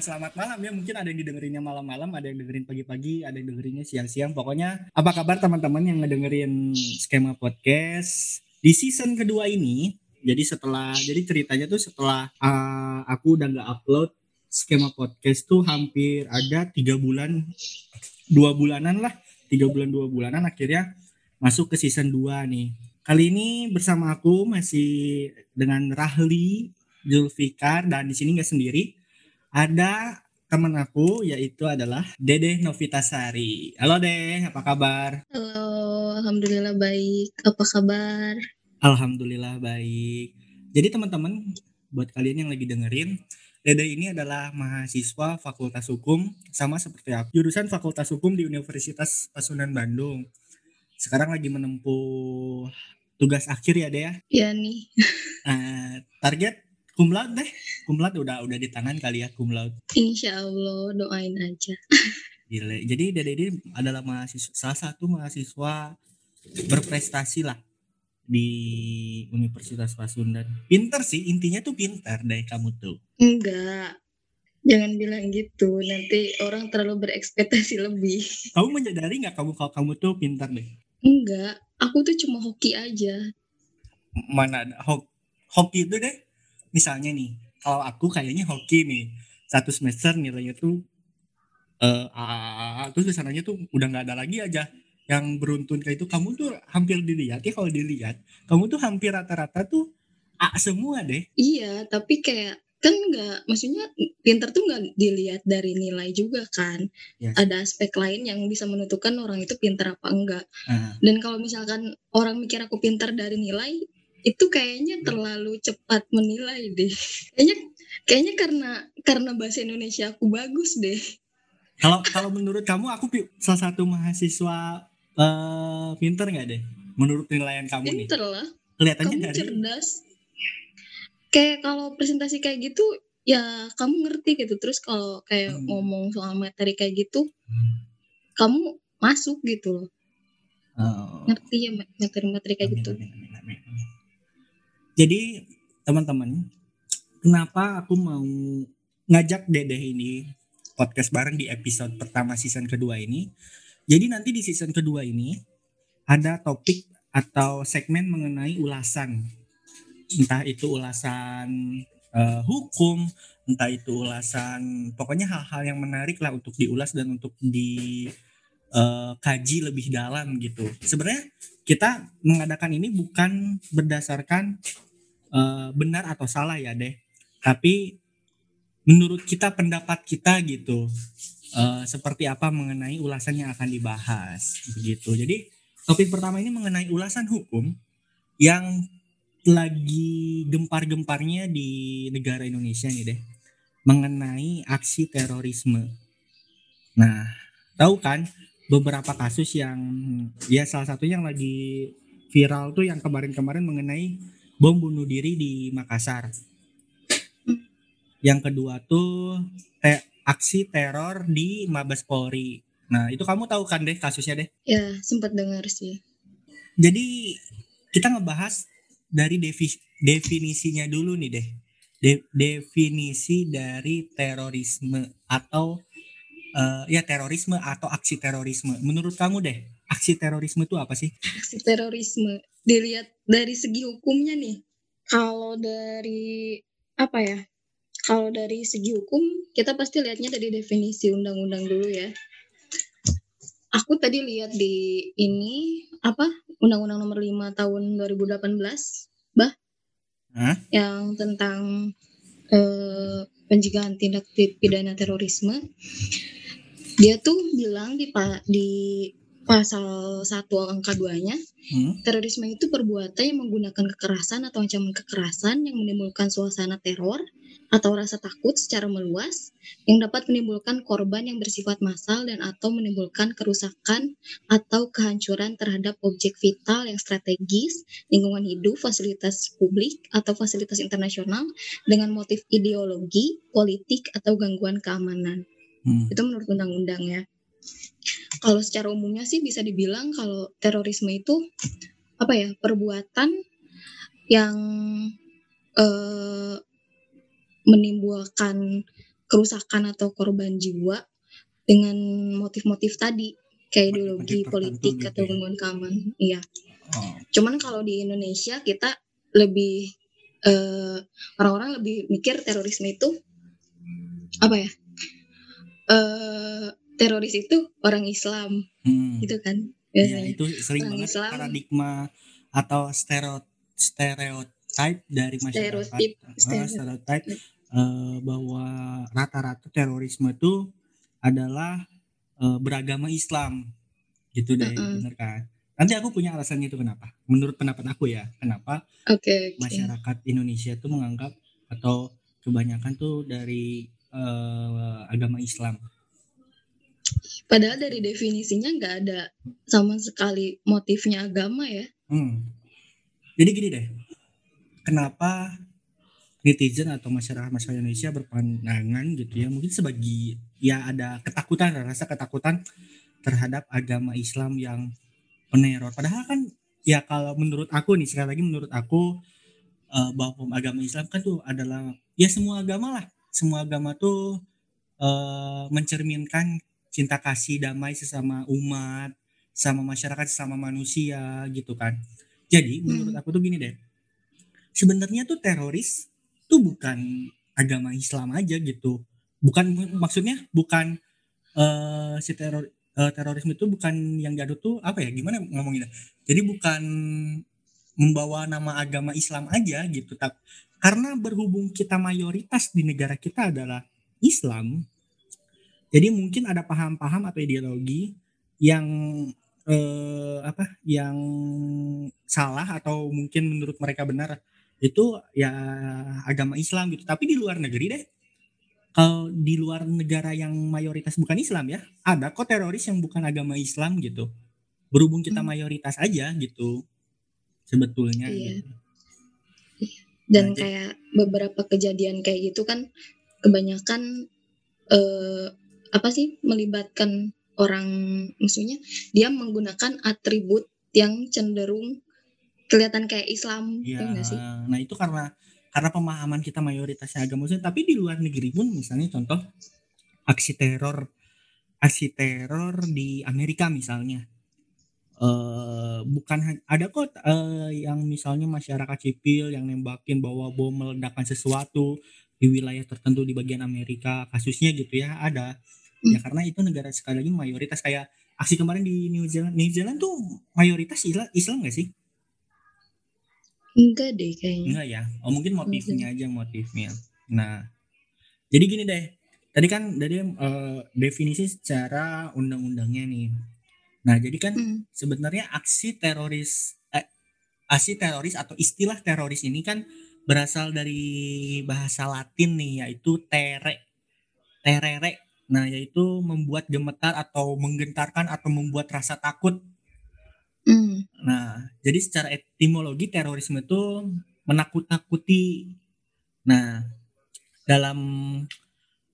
bukan selamat malam ya. Mungkin ada yang didengerinnya malam-malam ada yang dengerin pagi-pagi ada yang dengerinnya siang-siang. Pokoknya apa kabar teman-teman yang ngedengerin skema podcast? Di season kedua ini jadi setelah jadi ceritanya tuh setelah uh, aku udah nggak upload skema podcast tuh hampir ada tiga bulan dua bulanan lah. Tiga bulan dua bulanan akhirnya masuk ke season 2 nih. Kali ini bersama aku masih dengan Rahli Zulfikar dan di sini nggak sendiri ada teman aku yaitu adalah Dede Novitasari. Halo Deh, apa kabar? Halo, alhamdulillah baik. Apa kabar? Alhamdulillah baik. Jadi teman-teman, buat kalian yang lagi dengerin, Dede ini adalah mahasiswa Fakultas Hukum sama seperti aku. Jurusan Fakultas Hukum di Universitas Pasundan Bandung. Sekarang lagi menempuh tugas akhir ya Dea? Iya nih. Uh, target Kumlaut deh. Kumlaut udah udah di tangan kali ya kumlaut. Insya Allah doain aja. Gile. Jadi Dede ini adalah mahasiswa salah satu mahasiswa berprestasi lah di Universitas Pasundan. Pinter sih, intinya tuh pinter deh kamu tuh. Enggak. Jangan bilang gitu, nanti orang terlalu berekspektasi lebih. Kamu menyadari nggak kamu kalau kamu tuh pintar deh? Enggak, aku tuh cuma hoki aja. Mana ada ho hoki itu deh misalnya nih kalau aku kayaknya hoki nih satu semester nilainya tuh eh uh, terus ke sananya tuh udah nggak ada lagi aja yang beruntun kayak itu kamu tuh hampir dilihat ya kalau dilihat kamu tuh hampir rata-rata tuh A semua deh iya tapi kayak kan nggak maksudnya pinter tuh nggak dilihat dari nilai juga kan yes. ada aspek lain yang bisa menentukan orang itu pinter apa enggak uh. dan kalau misalkan orang mikir aku pinter dari nilai itu kayaknya terlalu cepat menilai deh. Kayaknya kayaknya karena karena bahasa Indonesia aku bagus deh. Kalau kalau menurut kamu aku salah satu mahasiswa uh, pinter nggak deh? Menurut penilaian kamu pinter nih? Pinter lah. Kelihatannya kamu dari cerdas. Kayak kalau presentasi kayak gitu ya kamu ngerti gitu. Terus kalau kayak hmm. ngomong soal materi kayak gitu, hmm. kamu masuk gitu loh. Oh. Ngerti ya materi-materi kayak amin, gitu. Amin, amin, amin, amin. Jadi teman-teman, kenapa aku mau ngajak Dedeh ini podcast bareng di episode pertama season kedua ini. Jadi nanti di season kedua ini ada topik atau segmen mengenai ulasan. Entah itu ulasan uh, hukum, entah itu ulasan pokoknya hal-hal yang menarik lah untuk diulas dan untuk di uh, kaji lebih dalam gitu. Sebenarnya kita mengadakan ini bukan berdasarkan uh, benar atau salah ya deh. Tapi menurut kita pendapat kita gitu uh, seperti apa mengenai ulasan yang akan dibahas begitu. Jadi topik pertama ini mengenai ulasan hukum yang lagi gempar-gemparnya di negara Indonesia nih deh. Mengenai aksi terorisme. Nah, tahu kan beberapa kasus yang ya salah satu yang lagi viral tuh yang kemarin-kemarin mengenai bom bunuh diri di Makassar. Yang kedua tuh te aksi teror di Mabes Polri. Nah, itu kamu tahu kan deh kasusnya deh? Ya, sempat dengar sih. Jadi kita ngebahas dari defi definisinya dulu nih deh. De definisi dari terorisme atau uh, ya terorisme atau aksi terorisme. Menurut kamu deh, aksi terorisme itu apa sih? Aksi terorisme dilihat dari segi hukumnya nih. Kalau dari apa ya? Kalau dari segi hukum kita pasti lihatnya dari definisi undang-undang dulu ya. Aku tadi lihat di ini apa Undang-Undang Nomor 5 tahun 2018, Bah. Huh? Yang tentang eh, pencegahan tindak pidana terorisme. Dia tuh bilang di di pasal 1 angka 2-nya, hmm? terorisme itu perbuatan yang menggunakan kekerasan atau ancaman kekerasan yang menimbulkan suasana teror atau rasa takut secara meluas yang dapat menimbulkan korban yang bersifat massal dan atau menimbulkan kerusakan atau kehancuran terhadap objek vital yang strategis, lingkungan hidup, fasilitas publik atau fasilitas internasional dengan motif ideologi, politik atau gangguan keamanan. Hmm. Itu menurut undang-undang ya. Kalau secara umumnya sih bisa dibilang kalau terorisme itu apa ya perbuatan yang eh, menimbulkan kerusakan atau korban jiwa dengan motif-motif tadi kayak ideologi Motif-motif politik tertentu atau gitu ya. gangguan keamanan. Iya. Oh. Cuman kalau di Indonesia kita lebih eh, orang-orang lebih mikir terorisme itu apa ya? Eh teroris itu orang Islam Hmm. gitu kan Iya, biasanya. itu sering Orang banget Islam. paradigma atau stereo stereotype dari masyarakat. Stereotip, stereotip. eh, bahwa rata-rata terorisme itu adalah eh, beragama Islam. Gitu deh, Mm-mm. bener kan? Nanti aku punya alasannya itu kenapa. Menurut pendapat aku ya, kenapa Oke, oke. masyarakat Indonesia tuh menganggap atau kebanyakan tuh dari eh, agama Islam. Padahal dari definisinya nggak ada sama sekali motifnya agama ya. Hmm. Jadi gini deh, kenapa netizen atau masyarakat masyarakat Indonesia berpandangan gitu ya, mungkin sebagai ya ada ketakutan, rasa ketakutan terhadap agama Islam yang peneror. Padahal kan ya kalau menurut aku nih sekali lagi menurut aku eh, bahwa agama Islam kan tuh adalah ya semua agama lah, semua agama tuh eh, mencerminkan cinta kasih damai sesama umat, sama masyarakat, sama manusia gitu kan. Jadi menurut aku tuh gini deh. Sebenarnya tuh teroris tuh bukan agama Islam aja gitu. Bukan maksudnya bukan eh si teror eh, terorisme itu bukan yang jatuh tuh apa ya gimana ngomonginnya. Jadi bukan membawa nama agama Islam aja gitu. Tapi karena berhubung kita mayoritas di negara kita adalah Islam, jadi mungkin ada paham-paham atau ideologi yang eh, apa yang salah atau mungkin menurut mereka benar itu ya agama Islam gitu. Tapi di luar negeri deh, kalau di luar negara yang mayoritas bukan Islam ya, ada kok teroris yang bukan agama Islam gitu. Berhubung kita Hmm. mayoritas aja gitu, sebetulnya. Iya. gitu. Dan Nah, kayak beberapa kejadian kayak gitu kan kebanyakan eh, apa sih melibatkan orang maksudnya dia menggunakan atribut yang cenderung kelihatan kayak Islam Iya, ya sih? nah itu karena karena pemahaman kita mayoritasnya agama Muslim, tapi di luar negeri pun misalnya contoh aksi teror aksi teror di Amerika misalnya. eh bukan ada kok eh, yang misalnya masyarakat sipil yang nembakin bawa bom meledakkan sesuatu di wilayah tertentu di bagian Amerika kasusnya gitu ya ada ya Hmm. karena itu negara sekali lagi mayoritas kayak aksi kemarin di New Zealand New Zealand tuh mayoritas Islam Islam gak sih Enggak deh kayaknya. Enggak ya. Oh mungkin motifnya aja motifnya. Nah, jadi gini deh. Tadi kan dari eh, definisi secara undang-undangnya nih. Nah, jadi kan Hmm. sebenarnya aksi teroris eh, aksi teroris atau istilah teroris ini kan berasal dari bahasa Latin nih yaitu tere. Terere. Nah, yaitu membuat gemetar atau menggentarkan atau membuat rasa takut Hmm. Nah, jadi secara etimologi terorisme itu menakut-nakuti. Nah, dalam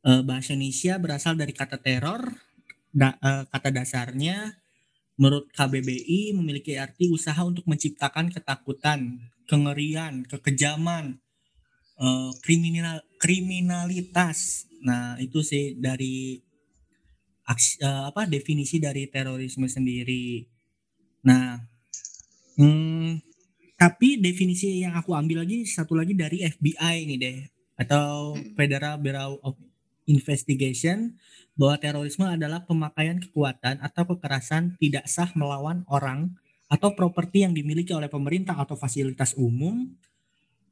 eh, bahasa Indonesia berasal dari kata teror. Da- eh, kata dasarnya menurut KBBI memiliki arti usaha untuk menciptakan ketakutan, kengerian, kekejaman, eh, kriminal kriminalitas. Nah, itu sih dari aksi, eh, apa definisi dari terorisme sendiri. Nah, hmm, tapi definisi yang aku ambil lagi satu lagi dari FBI ini deh atau Hmm. Federal Bureau of Investigation bahwa terorisme adalah pemakaian kekuatan atau kekerasan tidak sah melawan orang atau properti yang dimiliki oleh pemerintah atau fasilitas umum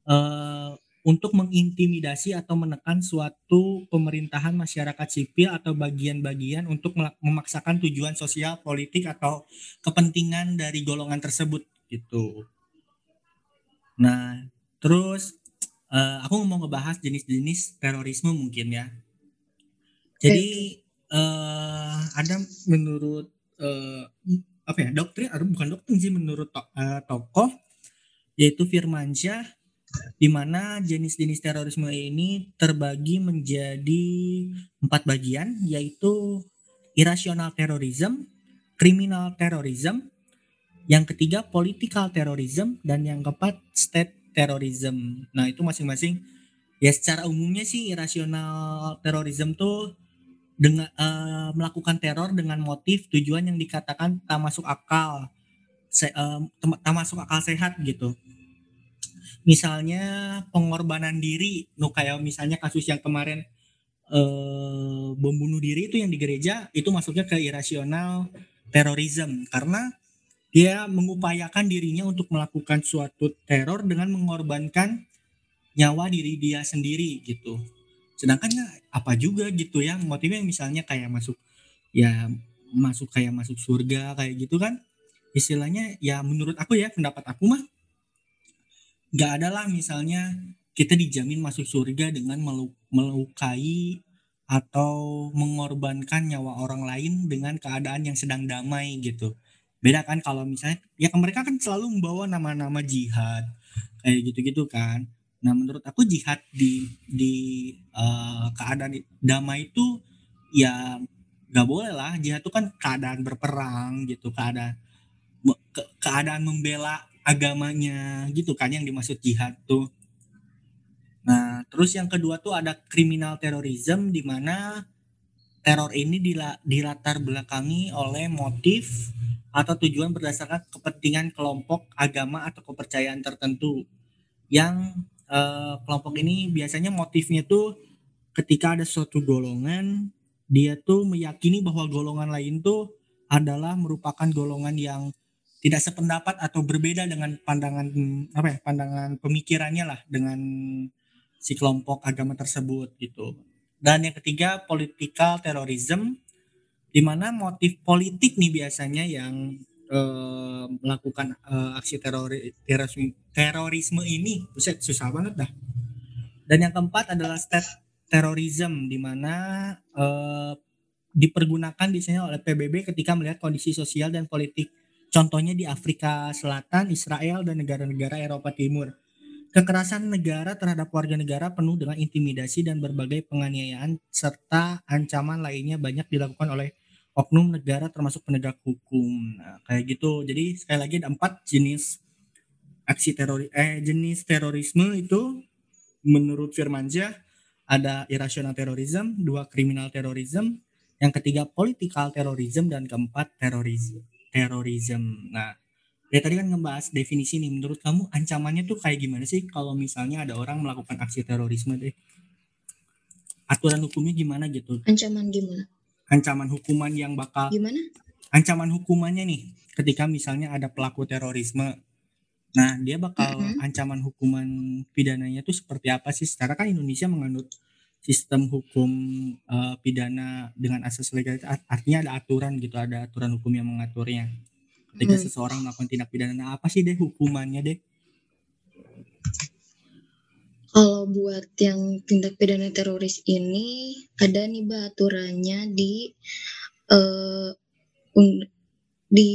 eh, untuk mengintimidasi atau menekan suatu pemerintahan masyarakat sipil atau bagian-bagian untuk memaksakan tujuan sosial, politik atau kepentingan dari golongan tersebut gitu. Nah, terus eh, aku mau ngebahas jenis-jenis terorisme mungkin ya. Jadi eh, ada menurut eh, apa ya doktrin atau bukan doktrin sih menurut to- eh, tokoh yaitu Firmansyah di mana jenis-jenis terorisme ini terbagi menjadi empat bagian yaitu irrational terrorism, criminal terrorism, yang ketiga political terrorism dan yang keempat state terrorism. Nah, itu masing-masing ya secara umumnya sih irasional terorisme tuh dengan uh, melakukan teror dengan motif tujuan yang dikatakan tak masuk akal se, uh, tak masuk akal sehat gitu misalnya pengorbanan diri no kayak misalnya kasus yang kemarin uh, bom diri itu yang di gereja itu masuknya ke irasional terorisme. Karena dia mengupayakan dirinya untuk melakukan suatu teror dengan mengorbankan nyawa diri dia sendiri gitu. Sedangkan ya apa juga gitu ya motifnya misalnya kayak masuk ya masuk kayak masuk surga kayak gitu kan. Istilahnya ya menurut aku ya pendapat aku mah nggak ada lah misalnya kita dijamin masuk surga dengan melukai atau mengorbankan nyawa orang lain dengan keadaan yang sedang damai gitu beda kan kalau misalnya ya mereka kan selalu membawa nama-nama jihad kayak gitu-gitu kan Nah, menurut aku jihad di di uh, keadaan damai itu ya nggak boleh lah. Jihad itu kan keadaan berperang gitu, keadaan ke, keadaan membela agamanya gitu kan yang dimaksud jihad tuh. Nah, terus yang kedua tuh ada kriminal terorisme di mana teror ini dilatar belakangi oleh motif atau tujuan berdasarkan kepentingan kelompok agama atau kepercayaan tertentu yang uh, kelompok ini biasanya motifnya tuh ketika ada suatu golongan dia tuh meyakini bahwa golongan lain tuh adalah merupakan golongan yang tidak sependapat atau berbeda dengan pandangan apa ya pandangan pemikirannya lah dengan si kelompok agama tersebut gitu. Dan yang ketiga political terrorism di mana motif politik nih biasanya yang uh, melakukan uh, aksi terori, terorisme, terorisme ini Buset, susah banget dah dan yang keempat adalah state terrorism di mana uh, dipergunakan biasanya oleh PBB ketika melihat kondisi sosial dan politik contohnya di Afrika Selatan, Israel dan negara-negara Eropa Timur kekerasan negara terhadap warga negara penuh dengan intimidasi dan berbagai penganiayaan serta ancaman lainnya banyak dilakukan oleh oknum negara termasuk penegak hukum. Nah, kayak gitu. Jadi sekali lagi ada empat jenis aksi teroris eh jenis terorisme itu menurut Firmansyah ada irasional terorisme, dua kriminal terorisme, yang ketiga political terorisme dan keempat terorisme. Terorisme. Nah, ya tadi kan ngebahas definisi nih. Menurut kamu ancamannya tuh kayak gimana sih kalau misalnya ada orang melakukan aksi terorisme deh? Aturan hukumnya gimana gitu? Ancaman gimana? ancaman hukuman yang bakal gimana? Ancaman hukumannya nih ketika misalnya ada pelaku terorisme. Nah, dia bakal mm -hmm. ancaman hukuman pidananya itu seperti apa sih? Secara kan Indonesia menganut sistem hukum uh, pidana dengan asas legalitas artinya ada aturan gitu, ada aturan hukum yang mengaturnya. Ketika hmm. seseorang melakukan tindak pidana, nah apa sih deh hukumannya deh? Kalau buat yang tindak pidana teroris ini ada nih bah aturannya di uh, di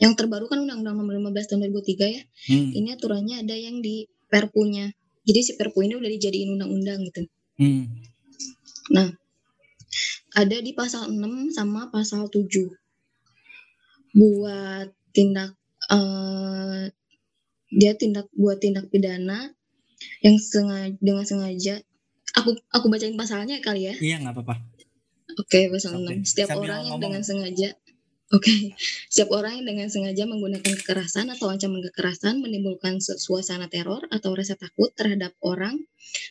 yang terbaru kan Undang-Undang Nomor 15 Tahun 2003 ya. Hmm. Ini aturannya ada yang di Perpunya. Jadi si Perpu ini udah dijadiin undang-undang gitu. Hmm. Nah, ada di pasal 6 sama pasal 7. Buat tindak uh, dia tindak buat tindak pidana yang sengaja dengan sengaja aku aku bacain pasalnya kali ya iya nggak apa-apa oke okay, pasal okay. 6 setiap Sambil orang yang dengan sengaja Oke, okay. setiap orang yang dengan sengaja menggunakan kekerasan atau ancaman kekerasan menimbulkan suasana teror atau rasa takut terhadap orang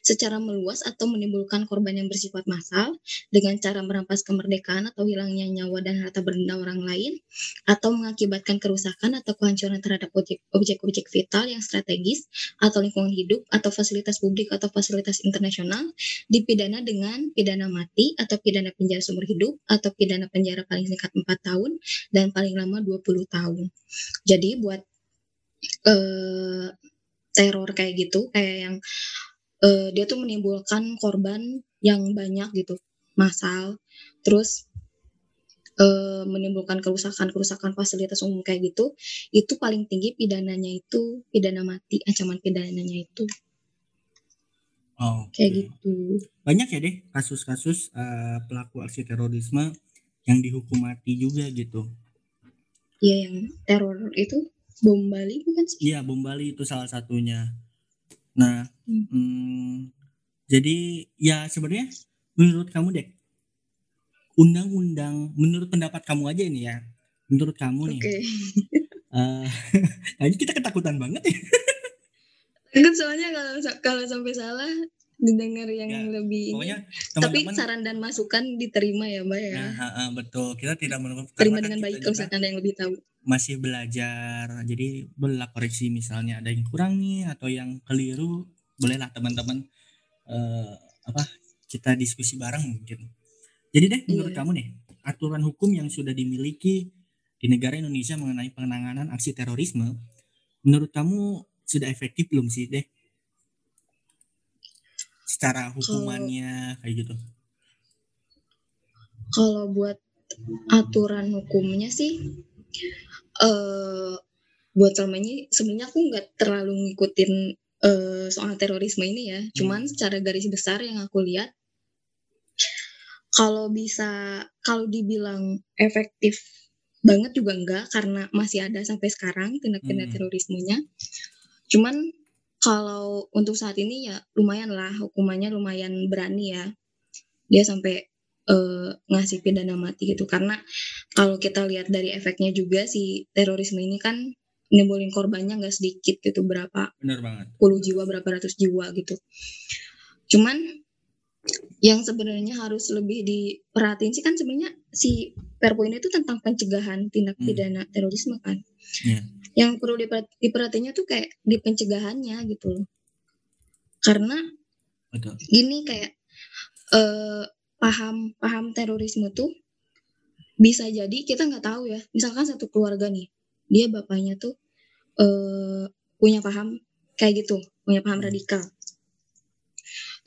secara meluas atau menimbulkan korban yang bersifat massal dengan cara merampas kemerdekaan atau hilangnya nyawa dan harta benda orang lain atau mengakibatkan kerusakan atau kehancuran terhadap objek-objek vital yang strategis atau lingkungan hidup atau fasilitas publik atau fasilitas internasional dipidana dengan pidana mati atau pidana penjara seumur hidup atau pidana penjara paling singkat 4 tahun dan paling lama 20 tahun. Jadi buat uh, teror kayak gitu, kayak yang uh, dia tuh menimbulkan korban yang banyak gitu, massal, terus uh, menimbulkan kerusakan-kerusakan fasilitas umum kayak gitu, itu paling tinggi pidananya itu pidana mati, ancaman pidananya itu. Oh, kayak gitu. Banyak ya deh kasus-kasus uh, pelaku aksi terorisme yang dihukum mati juga gitu. Iya yang teror itu bom Bali bukan sih? Iya bom Bali itu salah satunya. Nah, Hmm. hmm, jadi ya sebenarnya menurut kamu deh, undang-undang menurut pendapat kamu aja ini ya, menurut kamu nih, Oke. kayaknya kita ketakutan banget ya. Takut soalnya kalau kalau sampai salah didengar yang Ya, lebih ini. Pokoknya Tapi teman-teman saran dan masukan diterima ya, Mbak ya. Nah, ha, ha, betul. Kita tidak menutup Terima kan dengan baik kalau misalkan ada yang lebih tahu. masih belajar. Jadi bolehlah koreksi misalnya ada yang kurang nih atau yang keliru, bolehlah teman-teman eh apa kita diskusi bareng mungkin. Jadi deh menurut Iya. kamu nih, aturan hukum yang sudah dimiliki di negara Indonesia mengenai penanganan aksi terorisme, menurut kamu sudah efektif belum sih deh? Secara hukumannya kayak gitu. Kalau buat aturan hukumnya sih eh buat selama ini sebenarnya aku nggak terlalu ngikutin eh, soal terorisme ini ya. Cuman secara garis besar yang aku lihat kalau bisa kalau dibilang efektif banget juga enggak karena masih ada sampai sekarang tindak-tindak Hmm. terorismenya. Cuman kalau untuk saat ini ya lumayan lah hukumannya lumayan berani ya. Dia sampai eh, ngasih pidana mati gitu karena kalau kita lihat dari efeknya juga si terorisme ini kan nimbulin korbannya nggak sedikit gitu berapa Bener banget. puluh jiwa berapa ratus jiwa gitu cuman yang sebenarnya harus lebih diperhatiin sih kan sebenarnya si Perpu ini tuh tentang pencegahan tindak Hmm. pidana terorisme kan Iya. yang perlu diperhat- diperhatiinnya tuh kayak di pencegahannya gitu loh karena Betul. gini kayak eh, paham paham terorisme tuh bisa jadi kita nggak tahu ya misalkan satu keluarga nih dia bapaknya tuh eh, punya paham kayak gitu punya paham Hmm. radikal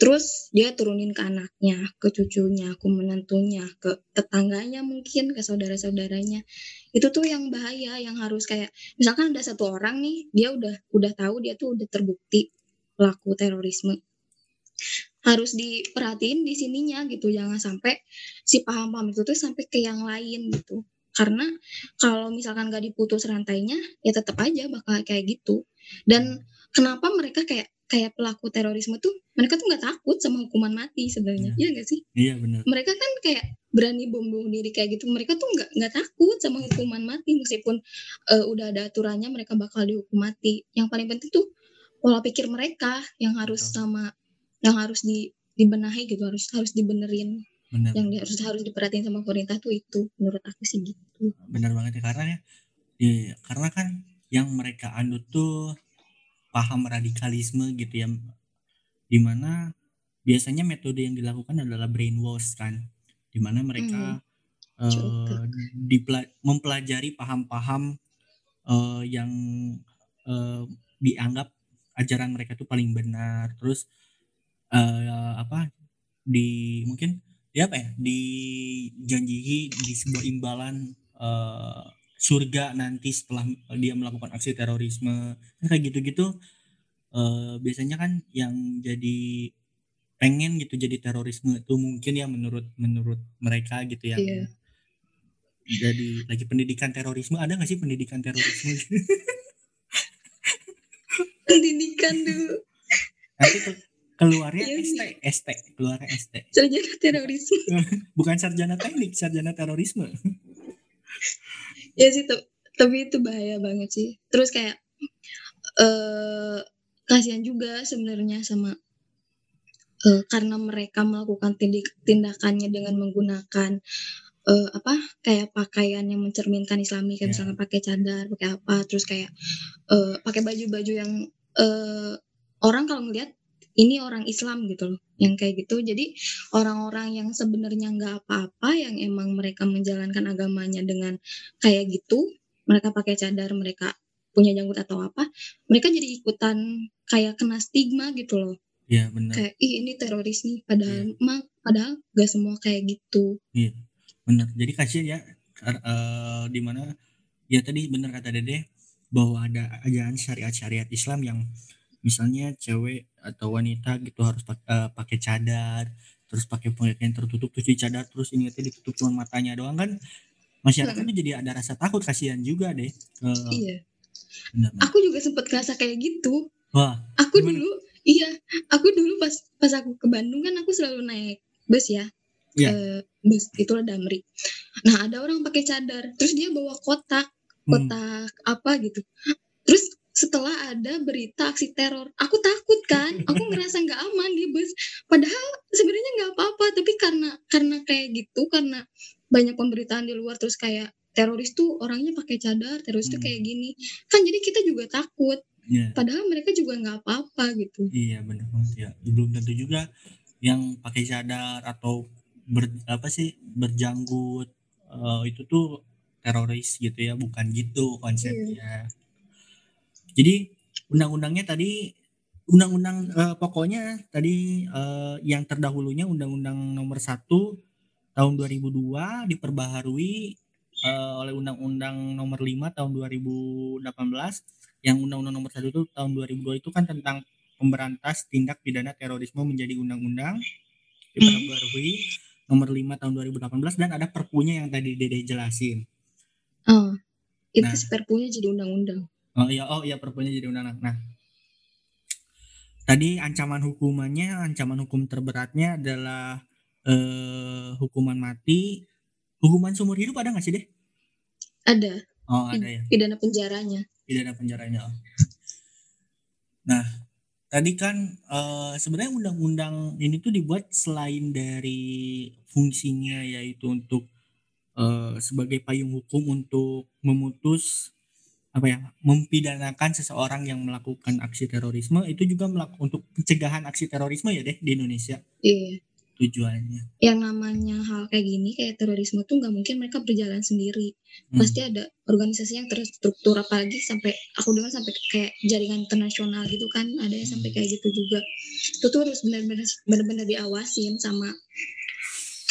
terus dia turunin ke anaknya ke cucunya ke menantunya ke tetangganya mungkin ke saudara-saudaranya. Itu tuh yang bahaya yang harus kayak misalkan ada satu orang nih dia udah udah tahu dia tuh udah terbukti pelaku terorisme. Harus diperhatiin di sininya gitu jangan sampai si paham-paham itu tuh sampai ke yang lain gitu. Karena kalau misalkan gak diputus rantainya ya tetap aja bakal kayak gitu. Dan kenapa mereka kayak kayak pelaku terorisme tuh mereka tuh nggak takut sama hukuman mati sebenarnya. Ya gak sih? Iya benar. mereka kan kayak berani bom bunuh diri kayak gitu. Mereka tuh nggak nggak takut sama hukuman mati. Meskipun eh, udah ada aturannya mereka bakal dihukum mati. Yang paling penting tuh pola pikir mereka yang harus Betul. sama yang harus di dibenahi gitu. Harus harus dibenerin. Benar. yang harus harus diperhatiin sama pemerintah tuh itu menurut aku sih gitu. Benar banget ya karena ya iya, karena kan yang mereka anut tuh paham radikalisme gitu ya. Di mana biasanya metode yang dilakukan adalah brainwash kan. Di mana mereka juga. dipela- mempelajari paham-paham eh, yang eh, dianggap ajaran mereka tuh paling benar. Terus eh, apa di mungkin di apa ya dijanjihi di sebuah imbalan eh, surga nanti setelah dia melakukan aksi terorisme. Kan kayak gitu-gitu eh, biasanya kan yang jadi pengen gitu jadi terorisme itu mungkin ya menurut menurut mereka gitu yang Iya. jadi lagi pendidikan terorisme. Ada nggak sih pendidikan terorisme? Pendidikan dulu. Nanti ke- keluarnya Iya, ST ST keluarnya ST sarjana terorisme. Bukan sarjana teknik sarjana terorisme ya sih tapi itu bahaya banget sih terus kayak eh kasihan juga sebenarnya sama eh, karena mereka melakukan tindik- tindakannya dengan menggunakan eh, apa kayak pakaian yang mencerminkan Islami kayak Ya. misalnya pakai cadar pakai apa terus kayak eh, pakai baju-baju yang eh, orang kalau ngelihat ini orang Islam gitu loh yang kayak gitu. Jadi orang-orang yang sebenarnya nggak apa-apa yang emang mereka menjalankan agamanya dengan kayak gitu mereka pakai cadar mereka punya janggut atau apa mereka jadi ikutan kayak kena stigma gitu loh. Ya benar. Kayak ih ini teroris nih padahal mak padahal gak semua kayak gitu. Benar. Jadi kasihan ya eh, di mana ya tadi benar kata dede bahwa ada ajaran syariat syariat Islam yang misalnya cewek atau wanita gitu harus eh, pakai cadar terus pakai pakaian tertutup terus dicadar terus ini tadi ditutup cuma matanya doang kan masyarakat Hmm. tuh jadi ada rasa takut kasihan juga deh Eh, iya benar, benar. aku juga sempet ngerasa kayak gitu wah aku Gimana? dulu Iya, aku dulu pas pas aku ke Bandung kan aku selalu naik bus ya. Iya. Eh, bus itulah Damri. Nah, ada orang pakai cadar, terus dia bawa kotak, Hmm. kotak apa gitu. Terus setelah ada berita aksi teror, aku takut kan, aku ngerasa nggak aman di bus. Padahal sebenarnya nggak apa-apa, tapi karena karena kayak gitu, karena banyak pemberitaan di luar terus kayak teroris tuh orangnya pakai cadar, teroris tuh Hmm. kayak gini. Kan jadi kita juga takut. Iya. Padahal mereka juga nggak apa-apa gitu. Iya benar banget ya. Belum tentu juga yang pakai cadar atau ber, apa sih berjanggut eh, itu tuh teroris gitu ya, bukan gitu konsepnya. Jadi undang-undangnya tadi undang-undang eh, pokoknya tadi eh, yang terdahulunya undang-undang nomor 1 tahun 2002 diperbaharui eh, oleh undang-undang nomor 5 tahun 2018 yang undang-undang nomor 1 itu tahun 2002 itu kan tentang pemberantas tindak pidana terorisme menjadi undang-undang diperbarui nomor 5 tahun 2018 dan ada perpunya yang tadi Dede jelasin. Oh, itu Nah. perpunya jadi undang-undang. Oh iya, oh iya perpunya jadi undang-undang. Nah, tadi ancaman hukumannya, ancaman hukum terberatnya adalah eh, hukuman mati. Hukuman seumur hidup ada nggak sih deh? Ada Oh ada ya, pidana penjaranya. tidak ada penjaranya. oh. Nah, tadi kan eh, sebenarnya undang-undang ini tuh dibuat selain dari fungsinya yaitu untuk eh, sebagai payung hukum untuk memutus apa ya mempidanakan seseorang yang melakukan aksi terorisme itu juga melakukan untuk pencegahan aksi terorisme ya deh di Indonesia Iya. tujuannya. Yang namanya hal kayak gini kayak terorisme tuh nggak mungkin mereka berjalan sendiri. Hmm. Pasti ada organisasi yang terstruktur apalagi sampai aku dengar sampai kayak jaringan internasional gitu kan ada yang sampai kayak gitu juga. Itu tuh harus benar-benar benar-benar diawasin sama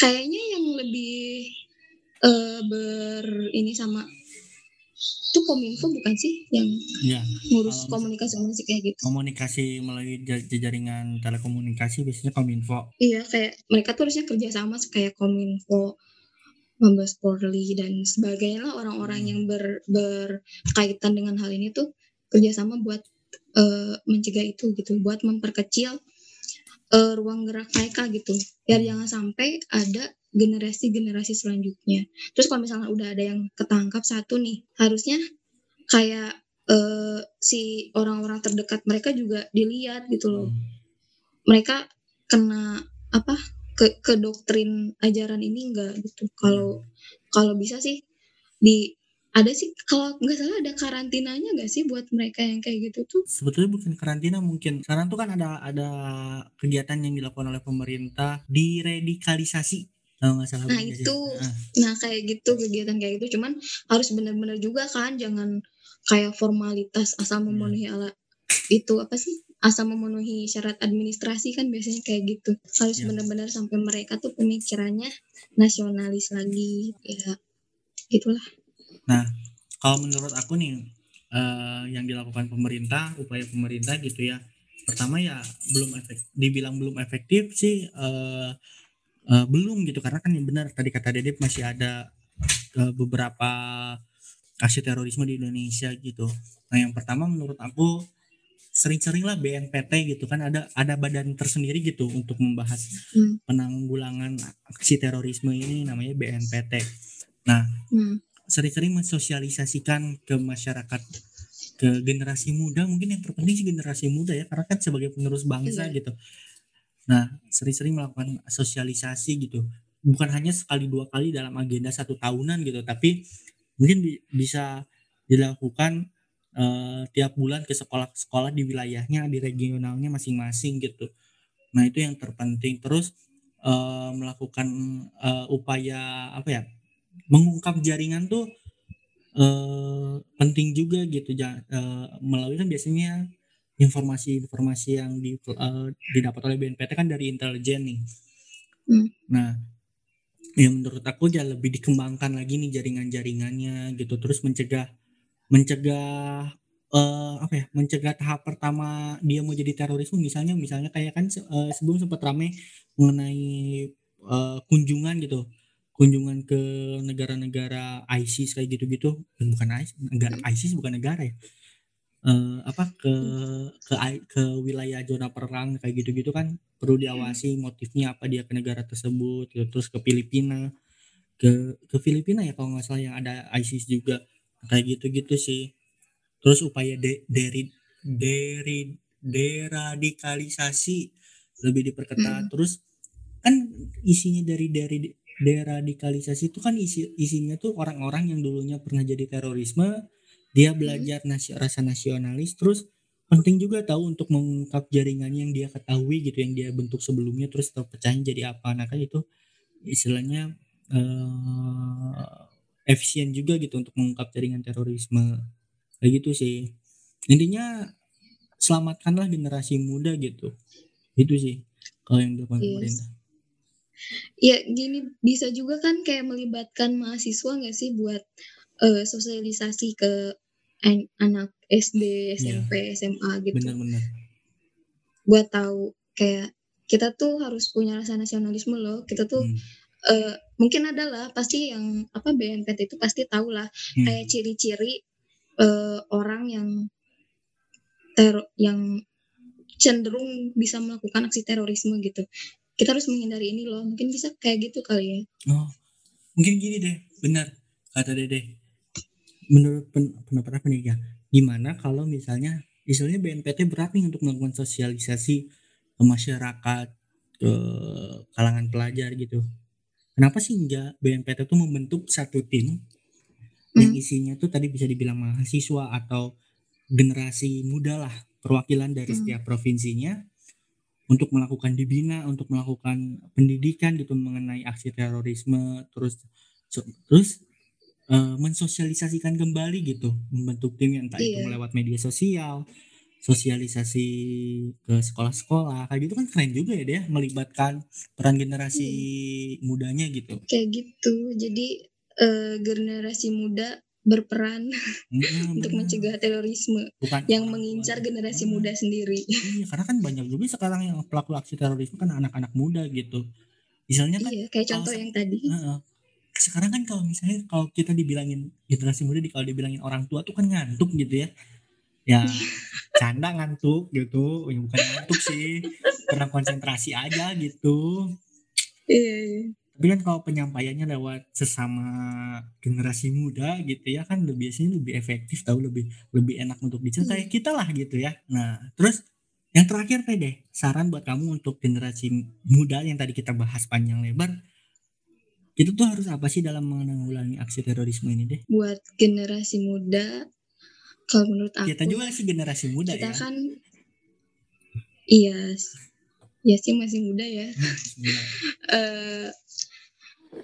kayaknya yang lebih eh ber ini sama itu kominfo bukan sih yang Ya, ngurus komunikasi komunikasi kayak gitu? Komunikasi melalui ja- jaringan telekomunikasi biasanya Kominfo. iya kayak mereka tuh harusnya kerjasama kayak kominfo Mabes Polri dan sebagainya lah orang-orang yang ber, berkaitan dengan hal ini tuh kerjasama buat eh, mencegah itu gitu buat memperkecil eh, ruang gerak mereka gitu. Biar jangan sampai ada generasi-generasi selanjutnya terus kalau misalnya udah ada yang ketangkap satu nih harusnya kayak eh, si orang-orang terdekat mereka juga dilihat gitu loh Hmm. mereka kena apa ke ke doktrin ajaran ini enggak gitu kalau kalau bisa sih di ada sih kalau nggak salah ada karantinanya nggak sih buat mereka yang kayak gitu tuh Sebetulnya bukan karantina mungkin. Sekarang tuh kan ada ada kegiatan yang dilakukan oleh pemerintah diradikalisasi. Salah. Nah, sih? itu. Nah, nah kayak gitu kegiatan kayak gitu cuman harus benar-benar juga kan jangan kayak formalitas asal memenuhi ala itu apa sih asal memenuhi syarat administrasi kan biasanya kayak gitu harus Ya. benar-benar sampai mereka tuh pemikirannya nasionalis lagi ya gitulah kalau menurut aku nih eh, yang dilakukan pemerintah, upaya pemerintah gitu ya. Pertama ya belum efek, dibilang belum efektif sih eh, eh, belum gitu karena kan yang benar tadi kata Dedep masih ada eh, beberapa aksi terorisme di Indonesia gitu. Nah yang pertama menurut aku sering-sering lah BNPT gitu kan ada ada badan tersendiri gitu untuk membahas Hmm. penanggulangan aksi terorisme ini namanya BNPT. Nah Hmm. sering-sering mensosialisasikan ke masyarakat ke generasi muda mungkin yang terpenting sih generasi muda ya karena kan sebagai penerus bangsa Iya. gitu nah sering-sering melakukan sosialisasi gitu. Bukan hanya sekali dua kali dalam agenda satu tahunan gitu tapi mungkin bi- bisa dilakukan eh, tiap bulan ke sekolah-sekolah di wilayahnya di regionalnya masing-masing gitu. Nah itu yang terpenting. Terus eh, melakukan eh, upaya apa ya mengungkap jaringan tuh eh, penting juga gitu. Eh, melalui kan biasanya informasi-informasi yang di, eh, didapat oleh BNPT kan dari intelijen nih. Hmm. Nah, ya menurut aku ya lebih dikembangkan lagi nih jaringan-jaringannya gitu. Terus mencegah mencegah eh, apa ya mencegah tahap pertama dia mau jadi terorisme. Misalnya misalnya kayak kan eh, sebelum sempat rame mengenai eh, kunjungan gitu. Kunjungan ke negara-negara ISIS kayak gitu-gitu. Bukan ISIS enggak ISIS bukan negara ya uh, apa ke ke ke wilayah zona perang kayak gitu-gitu kan perlu diawasi motifnya apa dia ke negara tersebut gitu. terus ke Filipina ke ke Filipina ya kalau nggak salah yang ada ISIS juga kayak gitu-gitu sih terus upaya de, dari dari deradikalisasi lebih diperketat hmm. terus kan isinya dari dari deradikalisasi itu kan isi isinya tuh orang-orang yang dulunya pernah jadi terorisme dia hmm. belajar nasi, rasa nasionalis terus penting juga tahu untuk mengungkap jaringan yang dia ketahui gitu yang dia bentuk sebelumnya terus terpecahnya jadi apa. Nah kan itu istilahnya uh, efisien juga gitu untuk mengungkap jaringan terorisme. Kayak gitu sih. Intinya selamatkanlah generasi muda gitu. Itu sih kalau yang dilakukan yes. pemerintah. Ya gini bisa juga kan kayak melibatkan mahasiswa nggak sih buat uh, sosialisasi ke an anak SD, SMP, ya. SMA gitu. Benar-benar. Buat tahu kayak kita tuh harus punya rasa nasionalisme loh. Kita tuh hmm. uh, mungkin adalah pasti yang apa BNPT itu pasti tahu lah hmm. kayak ciri-ciri uh, orang yang ter yang cenderung bisa melakukan aksi terorisme gitu kita harus menghindari ini loh mungkin bisa kayak gitu kali ya oh mungkin gini deh benar kata dede menurut pen, pendapat apa nih ya gimana kalau misalnya misalnya BNPT berat nih untuk melakukan sosialisasi ke masyarakat ke kalangan pelajar gitu kenapa sih enggak BNPT itu membentuk satu tim hmm. yang isinya tuh tadi bisa dibilang mahasiswa atau generasi muda lah perwakilan dari hmm. setiap provinsinya untuk melakukan dibina, untuk melakukan pendidikan gitu mengenai aksi terorisme, terus terus uh, mensosialisasikan kembali gitu, membentuk tim yang entah iya. itu melewat media sosial, sosialisasi ke sekolah-sekolah, kayak gitu kan keren juga ya dia melibatkan peran generasi hmm. mudanya gitu. Kayak gitu, jadi uh, generasi muda berperan hmm, untuk mencegah terorisme Bukan yang mengincar generasi muda sendiri. Iya, karena kan banyak juga sekarang yang pelaku aksi terorisme kan anak-anak muda gitu. Misalnya kan iya, kayak contoh yang tadi. Uh, sekarang kan kalau misalnya kalau kita dibilangin generasi muda kalau dibilangin orang tua tuh kan ngantuk gitu ya. Ya canda ngantuk gitu, ya bukan ngantuk sih, karena konsentrasi aja gitu. Iya, iya tapi kan kalau penyampaiannya lewat sesama generasi muda gitu ya kan lebih biasanya lebih efektif tahu lebih lebih enak untuk diceritakan hmm. kita lah gitu ya nah terus yang terakhir deh saran buat kamu untuk generasi muda yang tadi kita bahas panjang lebar itu tuh harus apa sih dalam menanggulangi aksi terorisme ini deh? Buat generasi muda kalau menurut aku kita juga sih generasi muda kita ya. kan iya ya sih masih muda ya. Uh,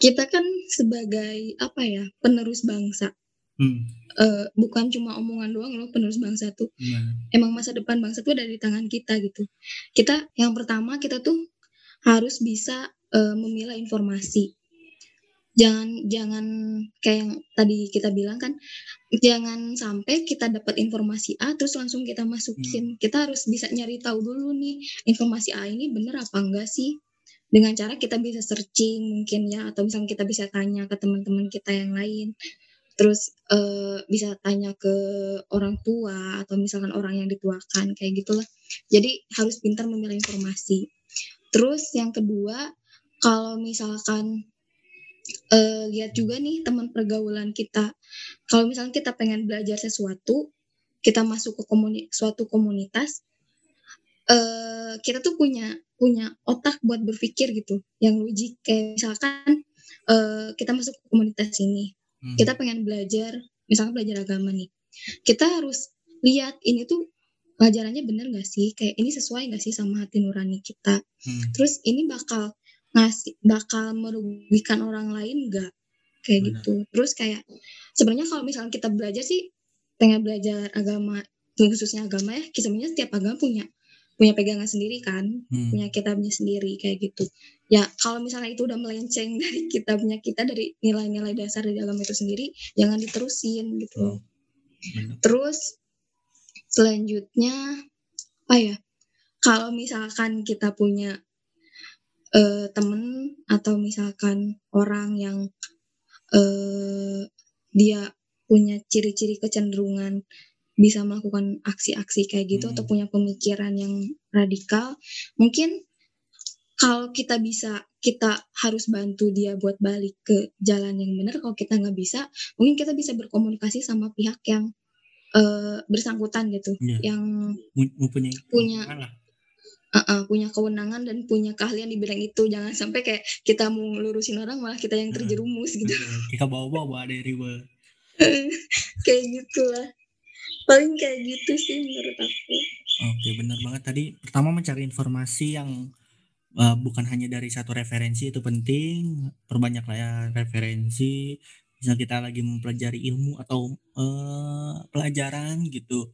kita kan sebagai apa ya penerus bangsa. Hmm. uh, bukan cuma omongan doang loh penerus bangsa tuh. Hmm. emang masa depan bangsa tuh ada di tangan kita gitu. Kita yang pertama kita tuh harus bisa uh, memilah informasi jangan jangan kayak yang tadi kita bilang kan jangan sampai kita dapat informasi A terus langsung kita masukin. Hmm. kita harus bisa nyari tahu dulu nih informasi A ini bener apa enggak sih? Dengan cara kita bisa searching mungkin ya atau misalnya kita bisa tanya ke teman-teman kita yang lain. Terus uh, bisa tanya ke orang tua atau misalkan orang yang dituakan kayak gitulah. Jadi harus pintar memilih informasi. Terus yang kedua kalau misalkan uh, lihat juga nih teman pergaulan kita. Kalau misalnya kita pengen belajar sesuatu kita masuk ke komuni suatu komunitas uh, kita tuh punya punya otak buat berpikir gitu. Yang logik kayak misalkan uh, kita masuk ke komunitas ini. Hmm. kita pengen belajar misalkan belajar agama nih. Kita harus lihat ini tuh pelajarannya bener gak sih? Kayak ini sesuai gak sih sama hati nurani kita? Hmm. terus ini bakal ngasih bakal merugikan orang lain gak kayak bener. gitu terus kayak sebenarnya kalau misalkan kita belajar sih pengen belajar agama khususnya agama ya kisahnya setiap agama punya punya pegangan sendiri kan, hmm. punya kitabnya sendiri kayak gitu. Ya kalau misalnya itu udah melenceng dari kitabnya kita dari nilai-nilai dasar di dalam itu sendiri, jangan diterusin gitu. Hmm. Terus selanjutnya apa ya? Kalau misalkan kita punya uh, temen atau misalkan orang yang uh, dia punya ciri-ciri kecenderungan bisa melakukan aksi-aksi kayak gitu Hmm. atau punya pemikiran yang radikal mungkin kalau kita bisa kita harus bantu dia buat balik ke jalan yang benar kalau kita nggak bisa mungkin kita bisa berkomunikasi sama pihak yang eh, bersangkutan gitu Iya. yang mempunyai Punya-. Uh, uh, punya kewenangan dan punya keahlian di bidang itu jangan sampai kayak kita mau ngelurusin orang malah kita yang terjerumus gitu kita bawa-bawa dari kayak gitulah paling kayak gitu sih menurut aku Oke, benar banget tadi. Pertama mencari informasi yang eh, bukan hanya dari satu referensi itu penting. Perbanyaklah ya referensi. Misal kita lagi mempelajari ilmu atau eh, pelajaran gitu.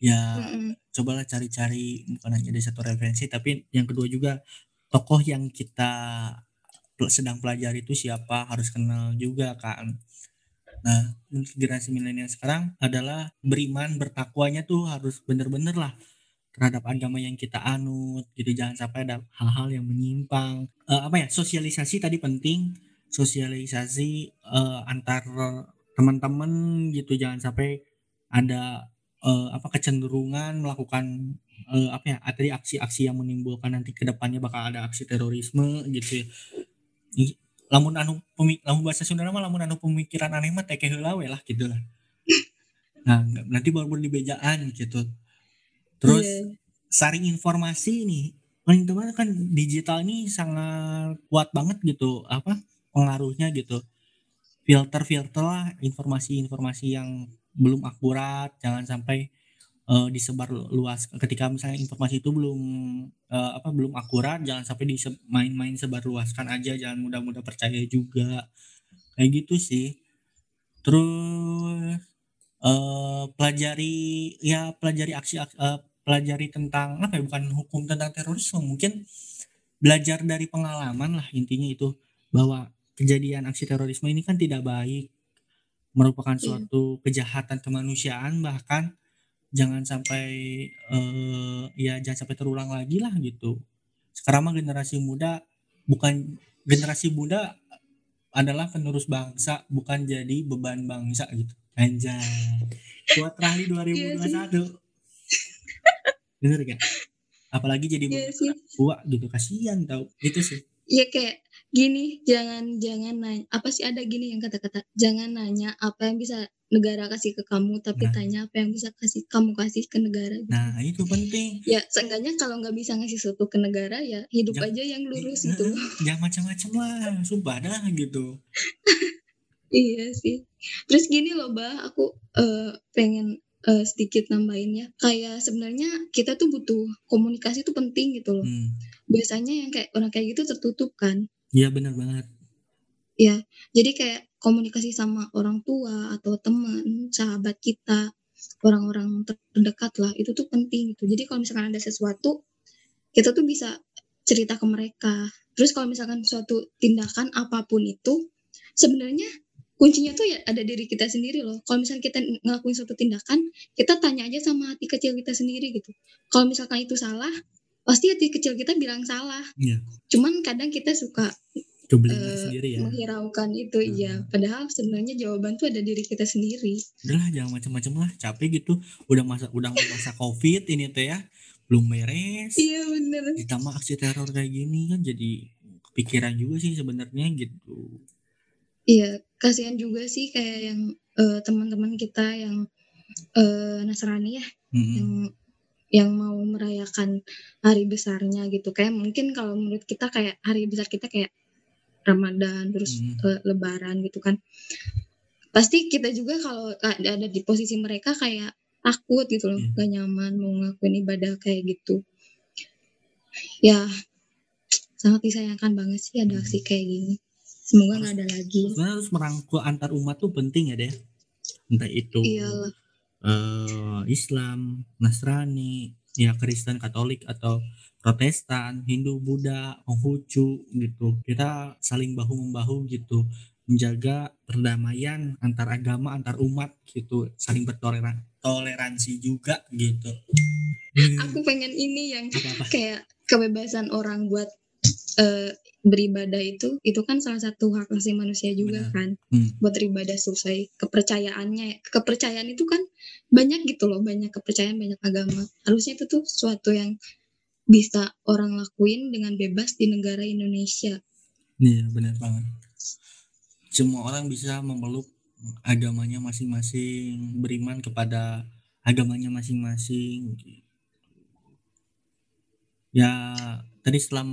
Ya, Mm-mm. cobalah cari-cari bukan hanya dari satu referensi, tapi yang kedua juga tokoh yang kita sedang pelajari itu siapa harus kenal juga kan. Nah, untuk generasi milenial sekarang adalah beriman, bertakwanya tuh harus bener-bener lah terhadap agama yang kita anut gitu jangan sampai ada hal-hal yang menyimpang Eh, apa ya sosialisasi tadi penting sosialisasi eh, antar teman-teman gitu jangan sampai ada eh, apa kecenderungan melakukan eh, apa ya tadi aksi-aksi yang menimbulkan nanti ke depannya bakal ada aksi terorisme gitu ya. Lamun anu pemi, lamun bahasa Sunda mah lamun anu pemikiran aneh mah teh heula lah gitu lah. Nah nanti baru dibejaan gitu. Terus Iya. saring informasi nih paling teman kan digital ini sangat kuat banget gitu apa pengaruhnya gitu. Filter filter lah informasi-informasi yang belum akurat jangan sampai eh, disebar luas. Ketika misalnya informasi itu belum eh, apa belum akurat jangan sampai main-main sebar luaskan aja jangan mudah-mudah percaya juga. Kayak gitu sih. Terus eh pelajari ya pelajari aksi ak- eh, pelajari tentang apa ya bukan hukum tentang terorisme mungkin belajar dari pengalaman lah intinya itu bahwa kejadian aksi terorisme ini kan tidak baik merupakan Iya. suatu kejahatan kemanusiaan bahkan jangan sampai eh, ya jangan sampai terulang lagi lah gitu. Sekarang mah generasi muda bukan generasi muda adalah penerus bangsa bukan jadi beban bangsa gitu. Anjay. Kuat Rahli 2021. Bener gak? Apalagi jadi Iya beban sih. tua gitu kasihan tau. Gitu sih. Ya kayak gini jangan jangan nanya apa sih ada gini yang kata-kata jangan nanya apa yang bisa negara kasih ke kamu tapi Nah. tanya apa yang bisa kasih kamu kasih ke negara gitu. nah itu penting. Ya seenggaknya kalau nggak bisa ngasih sesuatu ke negara ya hidup Jangan- aja yang lurus gitu. jangan macam-macam lah sumpah dah gitu. Iya sih. Terus gini loh bah aku eh, pengen eh, sedikit nambahin ya. Kayak sebenarnya kita tuh butuh komunikasi tuh penting gitu loh. Hmm. biasanya yang kayak orang kayak gitu tertutup kan iya bener banget Jadi kayak komunikasi sama orang tua atau teman, sahabat kita, orang-orang terdekat lah, itu tuh penting gitu. Jadi kalau misalkan ada sesuatu, kita tuh bisa cerita ke mereka. Terus kalau misalkan suatu tindakan apa pun itu, sebenarnya kuncinya tuh ya ada diri kita sendiri loh. Kalau misalkan kita ngelakuin suatu tindakan, kita tanya aja sama hati kecil kita sendiri gitu. Kalau misalkan itu salah, pasti hati kecil kita bilang salah. Iya. Cuman kadang kita suka Eh, sendiri ya. menghiraukan itu Hmm. iya. Padahal sebenarnya jawaban tuh ada diri kita sendiri. Udahlah jangan macam-macam lah. Capek gitu. Udah masa udah masa covid ini teh ya. Belum beres. Iya bener. Ditambah aksi teror kayak gini kan jadi kepikiran juga sih sebenarnya gitu. Iya kasihan juga sih kayak yang eh, teman-teman kita yang eh, Nasrani ya. Mm-mm. yang yang mau merayakan hari besarnya gitu. Kayak mungkin kalau menurut kita kayak hari besar kita kayak Ramadan terus Hmm. eh, Lebaran gitu kan. Pasti kita juga kalau ada ada di posisi mereka kayak takut gitu loh Hmm. gak nyaman mau ngelakuin ibadah kayak gitu. Ya sangat disayangkan banget sih ada Hmm. aksi kayak gini. Semoga nggak ada lagi. Sebenarnya harus merangkul antar umat tuh penting ya deh. Entah itu iyalah eh, Islam Nasrani ya Kristen Katolik atau Protestan Hindu Buddha Konghucu gitu. Kita saling bahu membahu gitu menjaga perdamaian antar agama antar umat gitu. Saling bertoleran toleransi juga gitu. Aku pengen ini yang apa apa kayak kebebasan orang buat eh, beribadah itu itu kan salah satu hak asasi manusia juga Benar. kan Hmm. buat beribadah sesuai kepercayaannya kepercayaan itu kan banyak gitu loh banyak kepercayaan banyak agama harusnya itu tuh suatu yang bisa orang lakuin dengan bebas di negara Indonesia Iya benar banget. Semua orang bisa memeluk agamanya masing-masing, beriman kepada agamanya masing-masing. Ya tadi setelah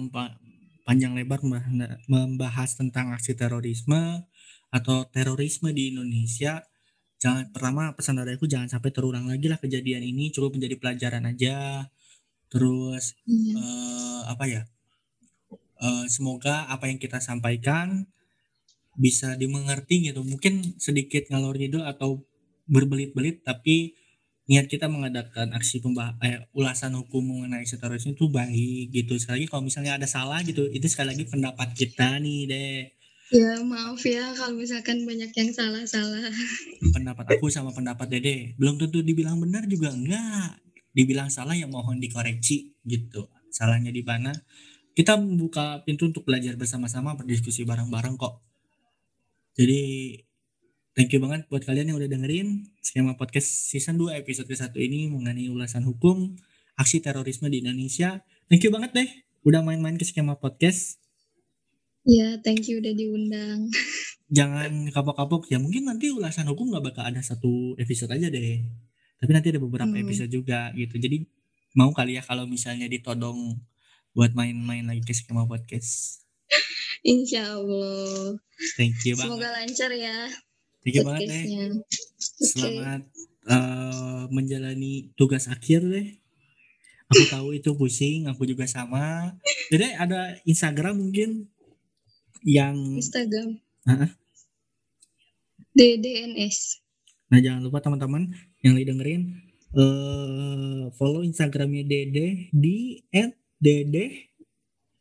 panjang lebar membah- membahas tentang aksi terorisme atau terorisme di Indonesia, jangan pertama pesan dari aku jangan sampai terulang lagi lah kejadian ini, cukup menjadi pelajaran aja. Terus Iya. eh, apa ya? Eh, semoga apa yang kita sampaikan bisa dimengerti gitu. Mungkin sedikit ngalor ngidul atau berbelit-belit, tapi niat kita mengadakan aksi pembah eh, ulasan hukum mengenai isu terorisme itu baik gitu. Sekali lagi kalau misalnya ada salah gitu, itu sekali lagi pendapat kita nih deh. ya maaf ya kalau misalkan banyak yang salah-salah Pendapat aku sama pendapat Dede belum tentu dibilang benar juga enggak. Dibilang salah ya mohon dikoreksi gitu. Salahnya di mana? Kita membuka pintu untuk belajar bersama-sama, berdiskusi bareng-bareng kok. Jadi thank you banget buat kalian yang udah dengerin skema podcast season 2 episode ke-1 ini mengenai ulasan hukum aksi terorisme di Indonesia. Thank you banget deh udah main-main ke skema podcast. ya thank you udah diundang Jangan kapok-kapok ya mungkin nanti ulasan hukum nggak bakal ada satu episode aja deh. Tapi nanti ada beberapa Hmm. episode juga gitu. Jadi mau kali ya kalau misalnya ditodong buat main-main lagi ke skema podcast. Insya Allah Thank you banget. semoga lancar ya Thank you banget deh. podcastnya oke Selamat eh, menjalani tugas akhir deh. Aku tahu itu pusing, aku juga sama. Jadi ada Instagram mungkin yang Instagram Heeh. DDNS nah jangan lupa teman-teman yang lagi dengerin eh follow Instagramnya Dede di @dede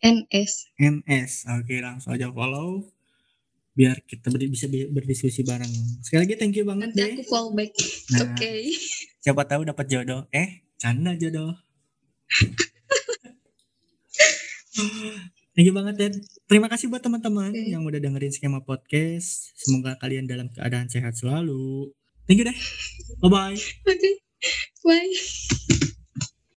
NS ns. Oke, langsung aja follow biar kita ber- bisa bi- berdiskusi bareng. Sekali lagi thank you banget nanti deh. aku fallback Nah, oke siapa tahu dapat jodoh. Eh, canda jodoh. Thank you banget Dan. Terima kasih buat teman-teman Oke. yang udah dengerin skema podcast. Semoga kalian dalam keadaan sehat selalu. Thank you deh. Bye bye. oke bye